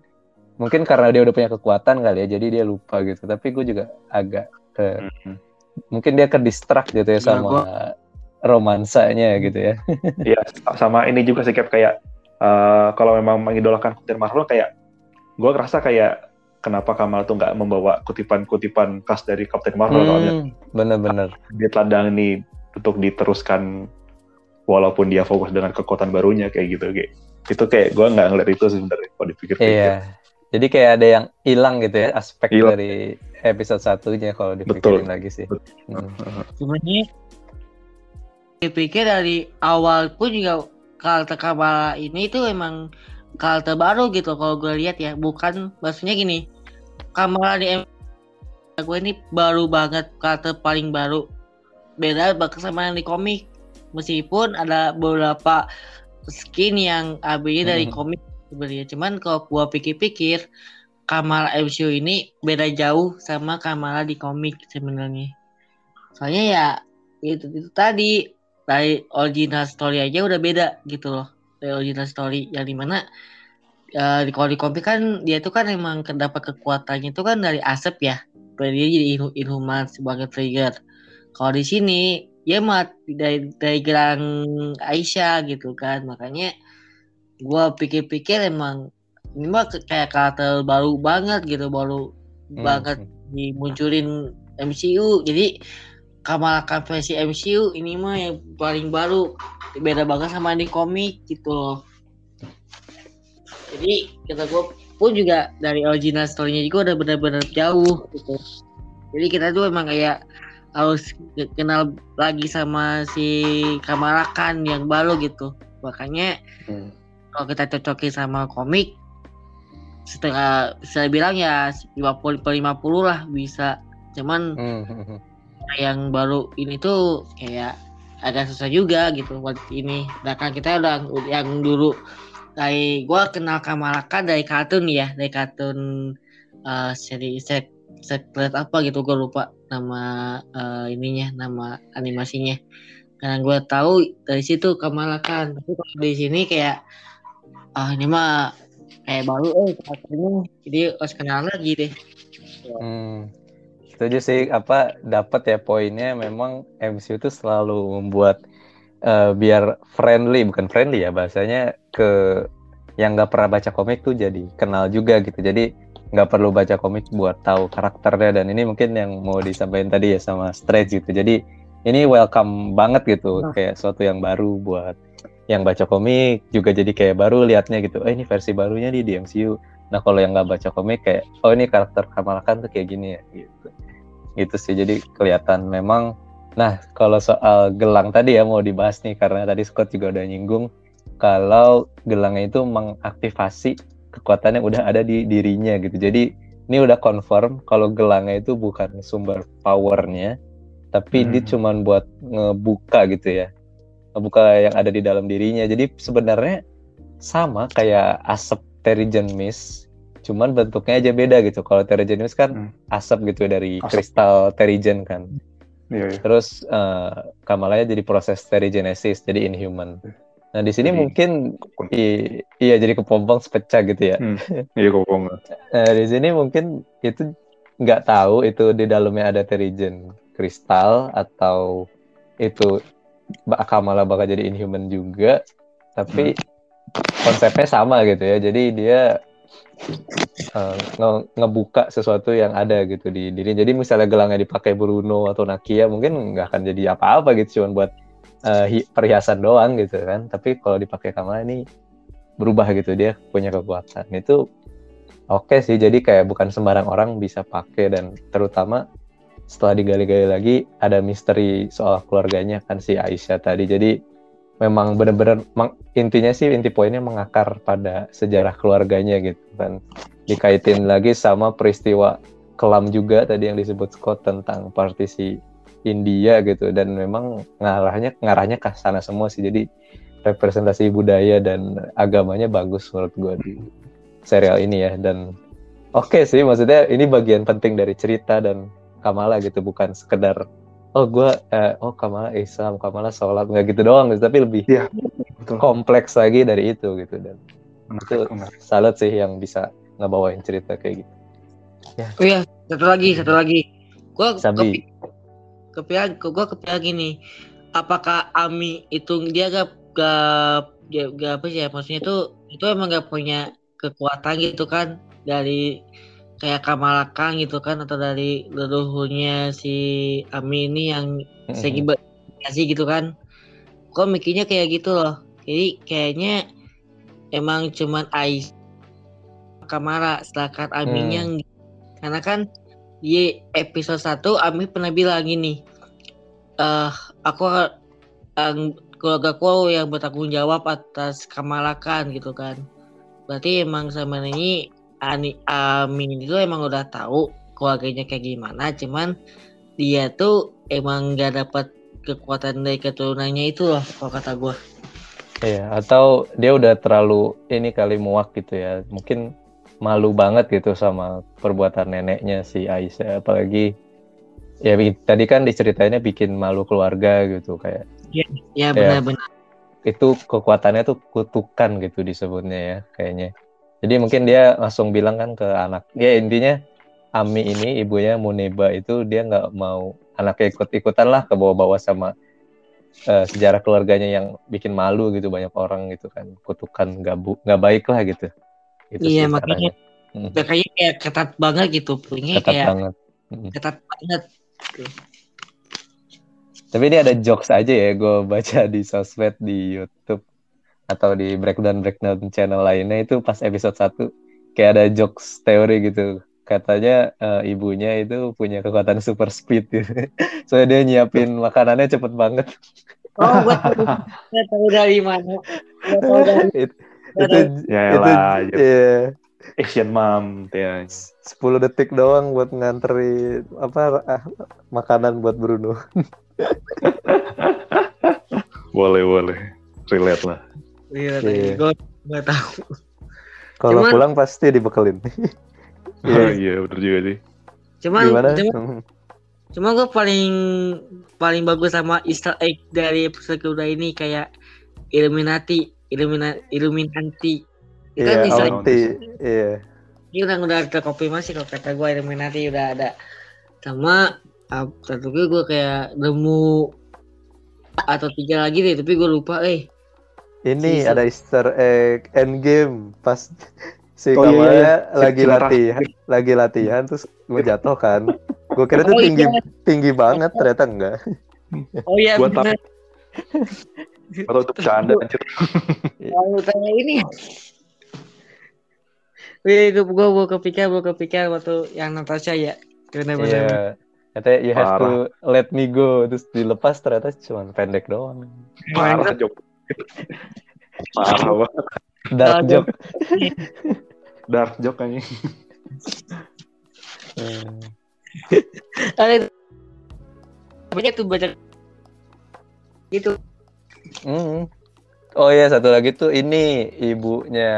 mungkin karena dia udah punya kekuatan kali ya jadi dia lupa gitu. Tapi gue juga agak ke Mhm. mungkin dia ke distract gitu ya Ya, sama romansanya gitu ya. <laughs> Iya, sama ini juga sih kayak eh, kalau memang mengidolakan Captain Marvel kayak gue ngerasa kayak kenapa Kamal tuh nggak membawa kutipan-kutipan khas dari Captain Marvel soalnya Hmm, bener-bener. dia teladang ini untuk diteruskan walaupun dia fokus dengan kekuatan barunya kayak gitu kayak itu kayak gue nggak ngeliat itu sih sebenarnya kalau dipikir-pikir. Iya. Jadi kayak ada yang hilang gitu ya aspek Hilang. dari episode satunya kalau Betul. dipikirin lagi sih. Hmm. Sebenarnya dipikir dari awal pun juga karakter Kamala ini tuh emang karakter baru gitu kalau gue lihat ya. Bukan maksudnya gini Kamala di M- gue ini baru banget karakter paling baru. Beda banget sama yang di komik meskipun ada beberapa skin yang AB dari Mhm. komik sebenarnya. Cuman kalau gue pikir-pikir Kamala MCU ini beda jauh sama Kamala di komik sebenarnya. Soalnya ya itu itu tadi dari original story aja udah beda gitu loh. Dari original story yang di mana eh, di kalau di komik kan dia tuh kan emang dapat kekuatannya itu kan dari asap ya. Dia jadi inhu- inhuman sebagai trigger. Kalau di sini dia mah dari dari gelang Aisyah gitu kan. Makanya gua pikir-pikir emang ini mah kayak karakter baru banget gitu baru Hmm. banget dimunculin MCU jadi Kamala Khan versi MCU ini mah yang paling baru. Beda banget sama di komik gitu loh. Jadi kata gue pun juga dari original story-nya juga udah benar-benar jauh gitu. Jadi kita tuh emang kayak harus ke- kenal lagi sama si Kamala Khan yang baru gitu. Makanya Hmm. kalau kita cocokin sama komik setengah bisa bilang ya 50 per 50 lah bisa. Cuman Hmm, yang baru ini tuh kayak agak susah juga gitu buat ini. Sedangkan kita udah yang dulu dari gua kenal Kamala Khan dari kartun ya dari kartun eh seri sek sekret apa gitu gua lupa nama eh, ininya nama animasinya karena gua tahu dari situ Kamala Khan tapi kalau di sini kayak ah ini mah kayak baru eh karakternya jadi harus kenal lagi deh Hmm. Setuju sih apa dapat ya poinnya memang MCU itu selalu membuat eh, biar friendly bukan friendly ya bahasanya ke yang nggak pernah baca komik tuh jadi kenal juga gitu. Jadi nggak perlu baca komik buat tahu karakternya dan ini mungkin yang mau disampaikan tadi ya sama Stretch gitu. Jadi ini welcome banget gitu Nah. kayak suatu yang baru buat yang baca komik juga jadi kayak baru liatnya gitu. Oh ini versi barunya nih di MCU. Nah kalau yang nggak baca komik kayak oh ini karakter Kamala Khan tuh kayak gini ya gitu. Gitu sih jadi kelihatan memang. Nah kalau soal gelang tadi ya mau dibahas nih karena tadi Scott juga udah nyinggung kalau gelangnya itu mengaktifasi kekuatannya udah ada di dirinya gitu. Jadi ini udah confirm kalau gelangnya itu bukan sumber powernya tapi dia Hmm. cuman buat ngebuka gitu ya ngebuka yang ada di dalam dirinya jadi sebenarnya sama kayak asap Terrigen Mist cuman bentuknya aja beda gitu kalau Terrigen Mist kan Hmm. asap gitu dari Asap. kristal Terrigen kan Iya, iya. terus eh, Kamalaya jadi proses Terrigenesis jadi inhuman nah di sini Jadi- mungkin i- iya jadi kepompong sepecah gitu ya <laughs> Iya, kokong. Nah, di sini mungkin itu nggak tahu itu di dalamnya ada Terrigen kristal atau itu Mbak Kamala bakal jadi inhuman juga, tapi konsepnya sama gitu ya. Jadi dia eh, nge- ngebuka sesuatu yang ada gitu di diri. Jadi misalnya gelangnya dipakai Bruno atau Nakia mungkin nggak akan jadi apa-apa gitu, cuman buat hi- perhiasan doang gitu kan. Tapi kalau dipakai Kamala ini berubah gitu dia punya kekuatan. Itu oke sih jadi kayak bukan sembarang orang bisa pakai dan terutama setelah digali-gali lagi ada misteri soal keluarganya kan si Aisyah tadi. Jadi memang benar-benar intinya sih inti poinnya mengakar pada sejarah keluarganya gitu kan. Dikaitin lagi sama peristiwa kelam juga tadi yang disebut Scott tentang partisi India gitu. Dan memang ngarahnya ngarahnya ke sana semua sih. Jadi representasi budaya dan agamanya bagus menurut gue di serial ini ya. Dan oke sih maksudnya ini bagian penting dari cerita dan Kamala gitu. Bukan sekedar oh gue eh, oh Kamala Islam Kamala sholat nggak gitu doang gitu tapi lebih Betul. kompleks lagi dari itu gitu. Dan itu Menarik, menarik. salut sih yang bisa ngebawain cerita kayak gitu. Oh iya, satu lagi, satu lagi. Gua Sabi. kepi- kepikiran, gua kepikiran gini. Apakah Ami itu dia gak gak, gak, gak apa sih ya maksudnya itu itu emang gak punya kekuatan gitu kan dari kayak Kamala Khan gitu kan atau dari leluhurnya si Ami ini yang segi kasih gitu kan. Kok mikirnya kayak gitu loh. Jadi kayaknya emang cuman Ais Kamara sedangkan Aminya Hmm. karena kan di episode 1 Ami pernah bilang gini eh aku ang keluargaku yang bertanggung jawab atas Kamala Khan gitu kan berarti emang sama ini Ani Amin itu emang udah tahu keluarganya kayak gimana cuman dia tuh emang gak dapat kekuatan dari keturunannya itu loh kalau kata gue Iya, atau dia udah terlalu ini kali muak gitu ya. Mungkin malu banget gitu sama perbuatan neneknya si Aisyah. Apalagi ya tadi kan diceritainnya bikin malu keluarga gitu kayak ya benar-benar itu kekuatannya tuh kutukan gitu disebutnya ya kayaknya. Jadi mungkin dia langsung bilang kan ke anak. Ya intinya Ami ini ibunya Muneba itu dia nggak mau anaknya ikut-ikutan lah ke bawah-bawah sama eh, sejarah keluarganya yang bikin malu gitu banyak orang gitu kan kutukan nggak nggak baik lah gitu. Itu Iya, makanya. Mm, udah kayaknya kayak ketat banget gitu punya ketat kayak banget. Ketat banget Tapi ini ada jokes aja ya gue baca di sosmed di YouTube atau di breakdown breakdown channel lainnya itu pas episode 1 kayak ada jokes teori gitu katanya eh, ibunya itu punya kekuatan super speed gitu. <laughs> Soalnya dia nyiapin makanannya cepet banget. oh gue <laughs> tahu dari mana gue tahu dari itu Ya itu elah, ya. iya, Asian mom, ya. 10 detik doang buat nganteri apa ah, makanan buat Bruno. <laughs> Boleh, boleh. Relate lah. Iya, Iya. gue gue tahu Kalau Cuman- pulang pasti dibekelin. Iya. <laughs> Oh, iya, bener juga sih. cuman Gimana? cuman, Hmm. cuman gue paling paling bagus sama Easter egg dari episode kedua ini kayak Illuminati Illumina, Illuminati kan Iya, egg Auntie. Iya. ini udah udah terkonfirmasi kalau kata gue Illuminati udah ada sama uh, satu gue gue kayak nemu atau tiga lagi deh tapi gue lupa eh Ini Season. ada Easter egg Endgame pas si Oh, iya, Kamala iya. lagi latihan, lagi latihan terus gue jatuh kan. Gue kira itu Oh, tinggi iya. tinggi banget ternyata enggak. oh iya Gua. Benar Atau itu bercanda, anjir. <laughs> kalau tanya ini Wih, gue gue kepikir gue kepikir waktu yang Natasha ya benar-benar Iya. Katanya you have Parah. to let me go terus dilepas ternyata cuma pendek doang. Parah, Jok. <laughs> Parah banget. Dark joke. <laughs> Dark kayaknya. Hmm. ada Tapi tuh baca gitu. Hmm. Oh iya satu lagi tuh ini ibunya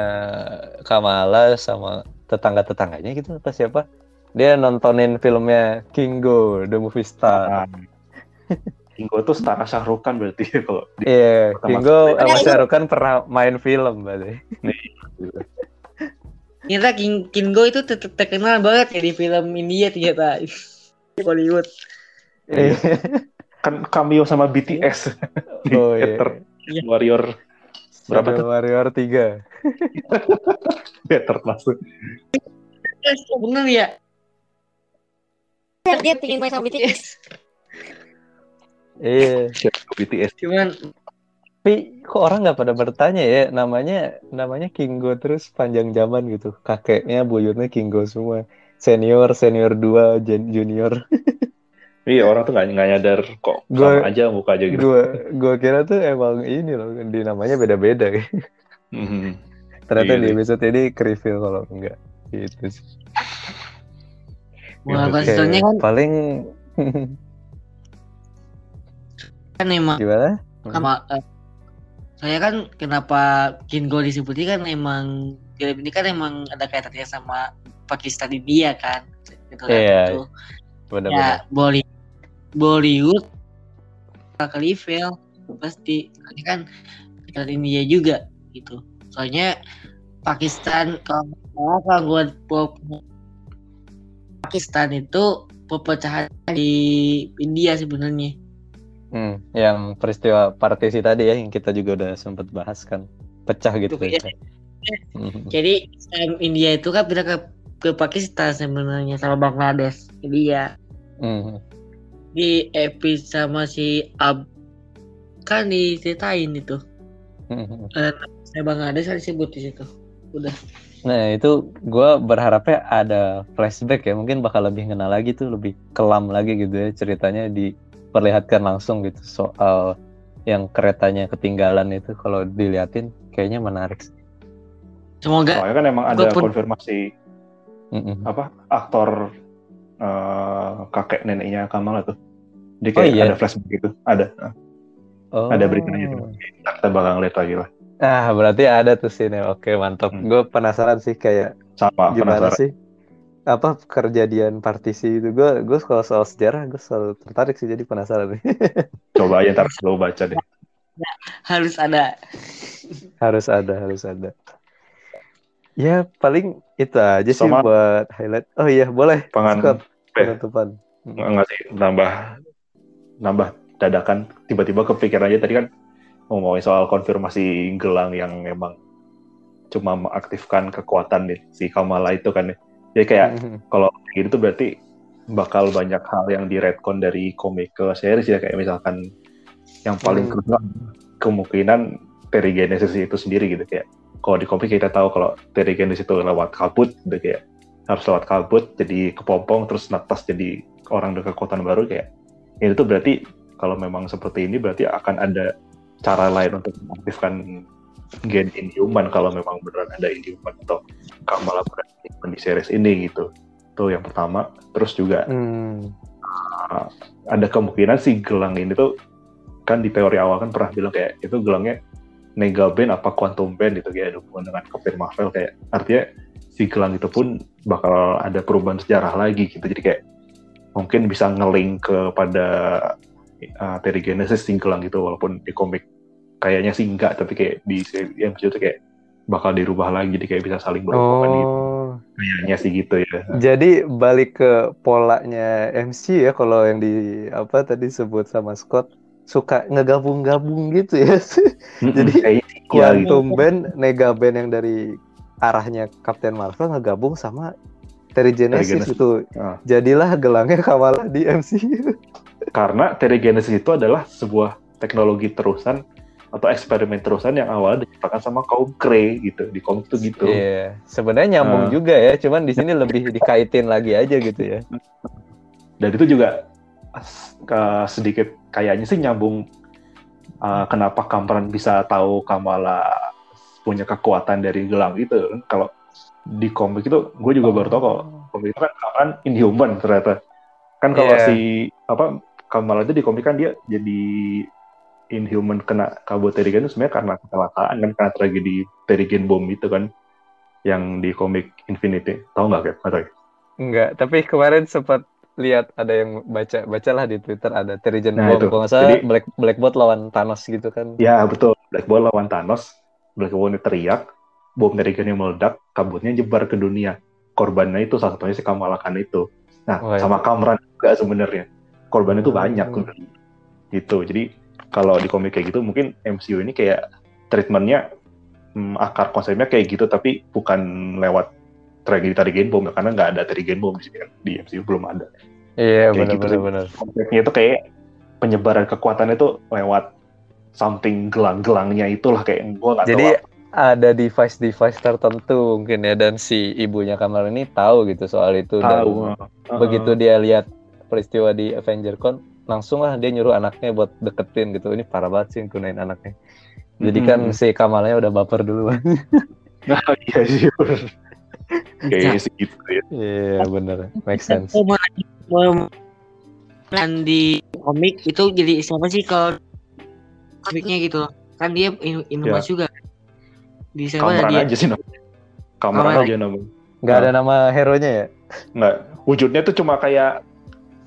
Kamala sama tetangga-tetangganya gitu apa siapa? Dia nontonin filmnya Kingo The Movie Star. Nah, Kingo tuh setara Shahrukh Khan berarti <laughs> kalau Iya, pertama Kingo sama Shah Rukh Khan pernah main film berarti. Ternyata King Kingo itu ter- terkenal banget ya di film India ternyata. <laughs> Di Hollywood. Iya. Kan cameo sama BTS di <laughs> Oh iya. Ether Iya. Warrior Berapa Shadow tuh? Warrior 3. Ether masuk. Yes, bener ya. Dia pengen main sama BTS. Iya. BTS Cuman Tapi kok orang nggak pada bertanya ya namanya namanya Kingo terus panjang zaman gitu. Kakeknya buyutnya Kingo semua. Senior, senior 2, gen- junior. <laughs> Iya orang tuh nggak nggak nyadar kok Gua- sama aja muka aja gitu. Gua gua kira tuh emang ini loh di namanya beda-beda. Mhm. Ternyata Iya, di iya. episode ini ke-reveal kalau enggak gitu sih. Wah, Oke. konsisten kan paling kan emang gimana? sama eh, saya kan kenapa Kingo disebutin kan emang film ini kan emang ada kaitannya sama Pakistan India kan gitu kan Iya, itu. Benar-benar. ya Bollywood Bollywood bakal level pasti ini kan kaitan India juga gitu soalnya Pakistan kalau kalau gua gua- Pakistan itu perpecahan di India sebenarnya Hmm, yang peristiwa partisi tadi ya yang kita juga udah sempat bahas kan pecah gitu ya. Hmm. <laughs> Jadi Islam India itu kan pindah ke ke Pakistan sebenarnya sama Bangladesh. Jadi ya Hmm. Di episode sama si Ab kan diceritain itu. Hmm. Saya Bangladesh kan disebut di situ. Udah. Nah itu gue berharapnya ada flashback ya mungkin bakal lebih kenal lagi tuh lebih kelam lagi gitu ya ceritanya diperlihatkan langsung gitu soal yang keretanya ketinggalan itu kalau diliatin kayaknya menarik. sih. Semoga Soalnya kan emang ada pun- konfirmasi Mm-mm. apa aktor eh, kakek neneknya Kamal tuh. Dia Oh, kayak iya? ada flashback gitu. Ada. Oh. Ada beritanya gitu. Ntar kita bakal ngeliat lagi lah. Ah berarti ada tuh sini. Oke mantap. Hmm. Gue penasaran sih kayak Sama gimana penasaran. sih apa kejadian partisi itu gue gue kalau soal sejarah gue selalu tertarik sih jadi penasaran nih <laughs> Coba aja ntar lo baca deh. harus ada. harus ada harus ada ya paling itu aja sih Sama- buat highlight. Oh iya boleh. Scott eh, penutupan. Nggak sih nambah nambah dadakan. Tiba-tiba kepikiran aja tadi kan ngomongin soal konfirmasi gelang yang memang cuma mengaktifkan kekuatan nih si Kamala itu kan ya. Jadi kayak Mhm. kalau gitu tuh berarti bakal banyak hal yang di retcon dari komik ke series ya kayak misalkan yang paling Hmm. kemungkinan Terrigenesis itu sendiri gitu kayak kalau di komik kita tahu kalau Terrigenesis itu lewat kabut gitu kayak harus lewat kabut jadi kepompong terus natas jadi orang dengan kekuatan baru kayak itu tuh berarti kalau memang seperti ini berarti akan ada cara lain untuk mengaktifkan gen Inhuman kalau memang beneran ada Inhuman atau Kamala berada Inhuman di series ini gitu tuh yang pertama terus juga Hmm. ada kemungkinan si gelang ini tuh kan di teori awal kan pernah bilang kayak itu gelangnya Nega Band apa Quantum Band gitu kayak ada hubungan dengan Captain Marvel kayak artinya si gelang itu pun bakal ada perubahan sejarah lagi gitu. Jadi kayak mungkin bisa ngeling kepada uh, Terry Genesis si gelang itu walaupun di komik kayaknya sih enggak tapi kayak di yang itu kayak bakal dirubah lagi jadi kayak bisa saling berhubungan gitu. Oh. Kayaknya sih gitu ya. Jadi balik ke polanya MC ya kalau yang di apa tadi sebut sama Scott suka ngegabung-gabung gitu ya <laughs> Jadi, sih iya gitu. Quantum Band, Nega Band yang dari arahnya Captain Marvel ngegabung sama Terry Genesis Genesis. itu. Ah. Jadilah gelangnya Kamala di MCU. <laughs> karena Terrigenesis itu adalah sebuah teknologi terusan atau eksperimen terusan yang awalnya diciptakan sama kaum Kree gitu di komik tuh gitu. Iya, sebenarnya nyambung Ah. juga ya, cuman di sini lebih dikaitin lagi aja gitu ya. Dan itu juga ke- sedikit kayaknya sih nyambung uh, kenapa Kamran bisa tahu Kamala punya kekuatan dari gelang itu. Kalau di komik itu gue juga baru tahu kalau komik itu kan Kamran Inhuman ternyata. Kan kalau Iya. si apa Kamala itu di komik kan dia jadi Inhuman kena kabut Terrigen itu sebenarnya karena kecelakaan kan karena tragedi Terrigen Bomb itu kan yang di komik Infinity. Tahu nggak kayak Atau Enggak, tapi kemarin sempat lihat ada yang baca bacalah di Twitter ada Terrigen Nah, itu. Kalau nggak salah Jadi- Black Blackbot lawan Thanos gitu kan. Ya betul. Black Bolt lawan Thanos. Black Bolt ini teriak, bom Terrigen yang meledak, kabutnya nyebar ke dunia. Korbannya itu salah satunya si Kamala Khan itu. Nah, Oh, iya. sama Kamran juga sebenarnya. Korbannya itu Hmm. banyak. Gitu. Jadi kalau di komik kayak gitu mungkin MCU ini kayak treatmentnya hmm, akar konsepnya kayak gitu tapi bukan lewat tragedi Terrigen Bomb karena nggak ada Terrigen Bomb di sini kan. Di MCU belum ada. Iya, benar gitu benar. Konsepnya itu kayak penyebaran kekuatannya itu lewat something gelang-gelangnya itulah kayak gue nggak tahu Jadi apa. ada device-device tertentu mungkin ya dan si ibunya Kamala ini tahu gitu soal itu dan tahu. begitu dia lihat peristiwa di Avenger Con langsung lah dia nyuruh anaknya buat deketin gitu ini parah banget sih gunain anaknya jadi kan Mm-mm. si Kamalanya udah baper duluan <laughs> Nah, iya sih. Kayaknya sih gitu ya. iya bener make sense kan di komik itu jadi siapa sih kalau komiknya gitu loh. kan dia in, inumas juga di siapa Kamran dia aja sih namanya. Kamran aja namanya. nggak ada nama hero nya ya Nggak. Wujudnya tuh cuma kayak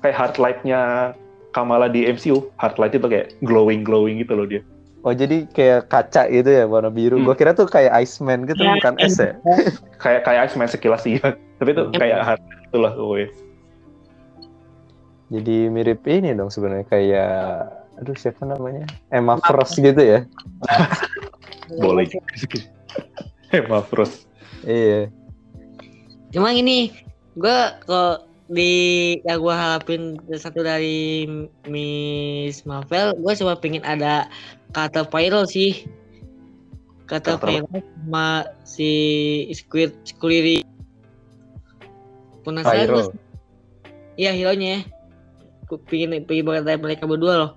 kayak heart light-nya Kamala di MCU. Heart light itu kayak glowing-glowing gitu loh dia. Oh jadi kayak kaca gitu ya warna biru Hmm. gua kira tuh kayak Iceman gitu Ya, bukan es ya <laughs> Kayak kayak Iceman sekilas iya. Tapi itu Em- kayak heart itulah pokoknya. jadi mirip ini dong sebenarnya kayak aduh siapa namanya Emma Frost gitu ya <laughs> Boleh. Emma Frost. iya Cuma ini gua kok di yang gua harapin satu dari Miss Marvel, gua cuma pengen ada kata Pyro sih. Kata Pyro sama si Squid Squirry. Penasaran Pyro gua sih. Iya hero-nya. Gua pengen pengen banget dari mereka berdua loh.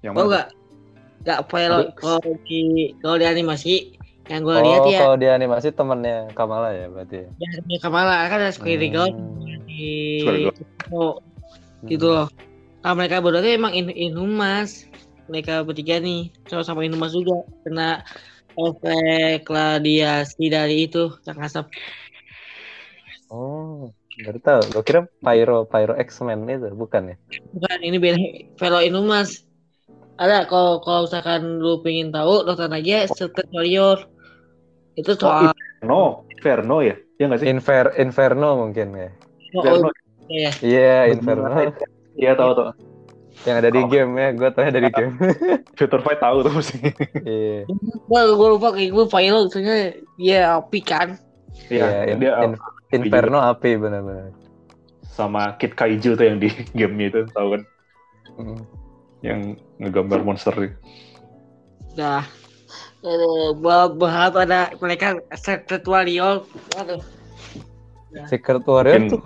Yang Tau mana? gak? Gak Aduh. kalau di kalau di animasi yang gua oh lihat ya kalau di animasi temennya Kamala ya berarti ya? ya Kamala kan ada Squirry Girl Hmm. di oh, gitu loh. Nah, mereka berdua tuh emang in Inhumas. Mereka bertiga nih sama-sama Inhumas juga kena efek radiasi dari itu yang asap. Oh, baru tahu. Gue kira Pyro, Pyro X-Men itu, bukan ya? Bukan ini beda Velo Inhumas. Ada kalau kalau misalkan lu pengen tahu nonton aja Secret Warrior. Itu soal No, Inferno ya? Iya nggak sih? Infer Inferno mungkin ya. Inferno. ya. Iya, Bener. Inferno. Iya tahu tuh. Yang ada di Oh. game ya, gue tahu dari game. <laughs> Future Fight tahu tuh mesti. Iya. Gua, gua lupa kayak gue Pyro soalnya dia api kan. Iya, in- dia in- Inferno api benar-benar. sama Kid Kaiju tuh yang di <laughs> gamenya itu tahu kan? Mm. Yang ngegambar monster. Nah, eh, gua berharap ada mereka Secret Warrior. Waduh. Secret Warrior Mungkin- tuh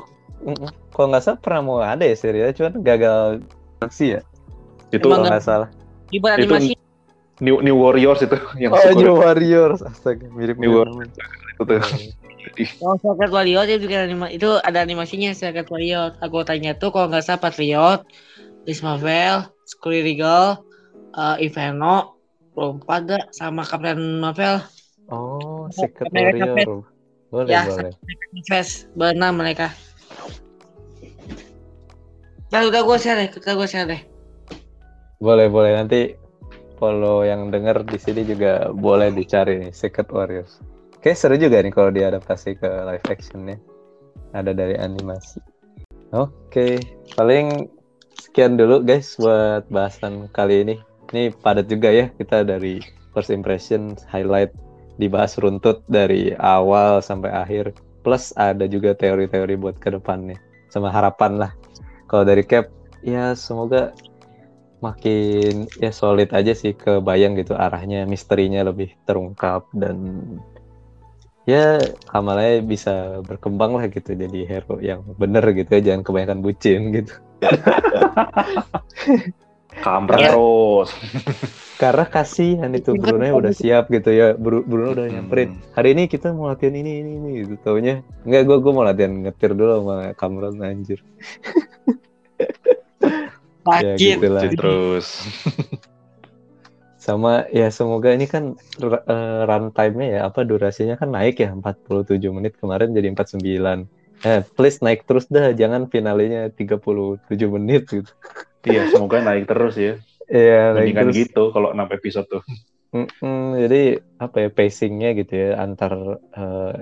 kalau nggak salah pernah mau ada ya serialnya, cuman gagal aksi ya. Itu Kalau nggak salah. Itu animasi New New Warriors itu <laughs> yang Oh, New Warriors. Astaga, mirip New mirip. itu tuh. Oh, Secret Warrior itu bikin anima itu ada animasinya Secret Warrior. Aku tanya tuh kalau nggak salah Patriot, Miss Marvel, Squirrel Eagle, uh, Inferno, lupa ada sama Captain Marvel, Oh, Secret Warrior. Boleh, Ya, boleh. Fest, berenam mereka. Nah, udah gue share deh, udah gue share deh. Boleh, boleh. Nanti follow yang denger di sini juga boleh dicari nih, Secret Warriors. Oke, seru juga nih kalau diadaptasi ke live actionnya. Ada dari animasi. Oke, paling sekian dulu guys buat bahasan kali ini. Ini padat juga ya kita dari first impression, highlight, dibahas runtut dari awal sampai akhir. Plus ada juga teori-teori buat ke depannya. Sama harapan lah. Kalau dari Cap, ya semoga makin ya solid aja sih kebayang gitu arahnya misterinya lebih terungkap dan ya Kamalanya bisa berkembang lah gitu jadi hero yang bener gitu ya jangan kebanyakan bucin gitu <laughs> Kampret Ya. terus. <laughs> karena kasihan itu Bruno udah siap gitu ya Bru- Bruno udah Hmm. nyamperin hari ini kita mau latihan ini ini ini gitu taunya enggak gue gue mau latihan ngetir dulu sama Kamron anjir <laughs> Ya, Sakit. gitulah. Lanjut terus. <laughs> Sama ya semoga ini kan r- eh, runtime-nya ya apa durasinya kan naik ya 47 menit kemarin jadi 49. Eh, please naik terus dah, jangan finalenya 37 menit gitu. Iya, semoga naik terus ya. Iya, naik Mendingan terus. gitu kalau 6 episode tuh. Mm-mm, jadi apa ya pacingnya gitu ya antar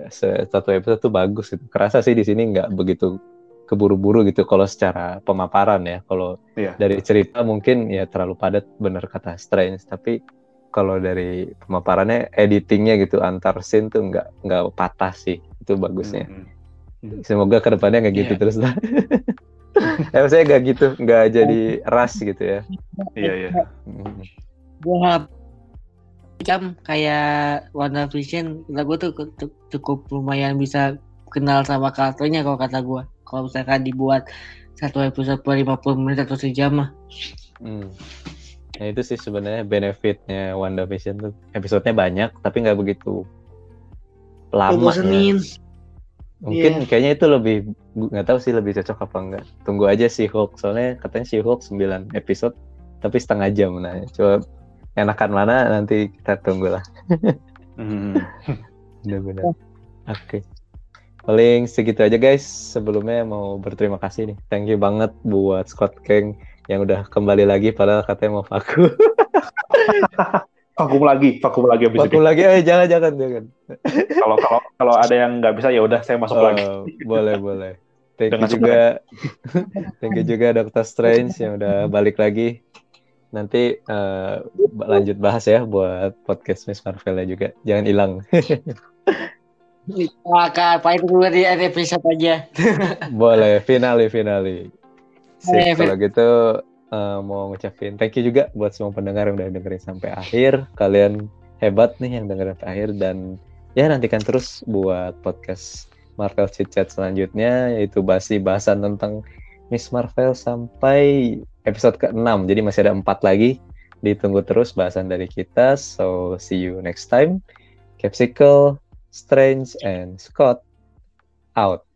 se- satu episode tuh bagus gitu. Kerasa sih di sini nggak begitu keburu-buru gitu kalau secara pemaparan ya. Kalau Iya. dari cerita mungkin ya terlalu padat bener kata Strange. Tapi kalau dari pemaparannya editingnya gitu antar scene tuh nggak nggak patah sih itu bagusnya. Hmm. Semoga ke depannya nggak gitu Iya. terus lah. <laughs> <laughs> eh saya nggak gitu nggak jadi rush gitu ya. Iya, iya. Gua jam kayak Wonder Vision, kata gue tuh cu- cukup lumayan bisa kenal sama karakternya kalau kata gue. Kalau misalkan dibuat satu episode per 50 menit atau sejam mah. Hmm. Nah itu sih sebenarnya benefitnya WandaVision tuh episodenya banyak tapi nggak begitu lama. ya. Mungkin kayaknya itu lebih nggak tahu sih lebih cocok apa enggak. Tunggu aja si Hulk soalnya katanya si Hulk 9 episode tapi setengah jam nah. Coba enakan mana nanti kita tunggu lah. Hmm. <laughs> Benar-benar. Oke. Paling segitu aja guys. Sebelumnya mau berterima kasih nih. Thank you banget buat Scott Kang yang udah kembali lagi padahal katanya mau vakum. <laughs> Vakum lagi, vakum lagi abis Vakum ini. lagi, eh jangan jangan jangan. Kalau kalau kalau ada yang nggak bisa ya udah saya masuk lagi. Oh, boleh boleh. Thank you Dengan juga, thank you juga Doctor Strange yang udah balik lagi. Nanti eh, lanjut bahas ya buat podcast Miss Marvel juga. Jangan hilang. Maka apa itu di episode aja. boleh, finale finale. Sip, kalau gitu eh, mau ngucapin thank you juga buat semua pendengar yang udah dengerin sampai akhir. Kalian hebat nih yang dengerin sampai akhir dan ya nantikan terus buat podcast Marvel Chit Chat selanjutnya yaitu basi bahasan tentang Miss Marvel sampai episode ke-6. Jadi masih ada empat lagi. Ditunggu terus bahasan dari kita. So see you next time. Capsicle, Strange, and Scott out.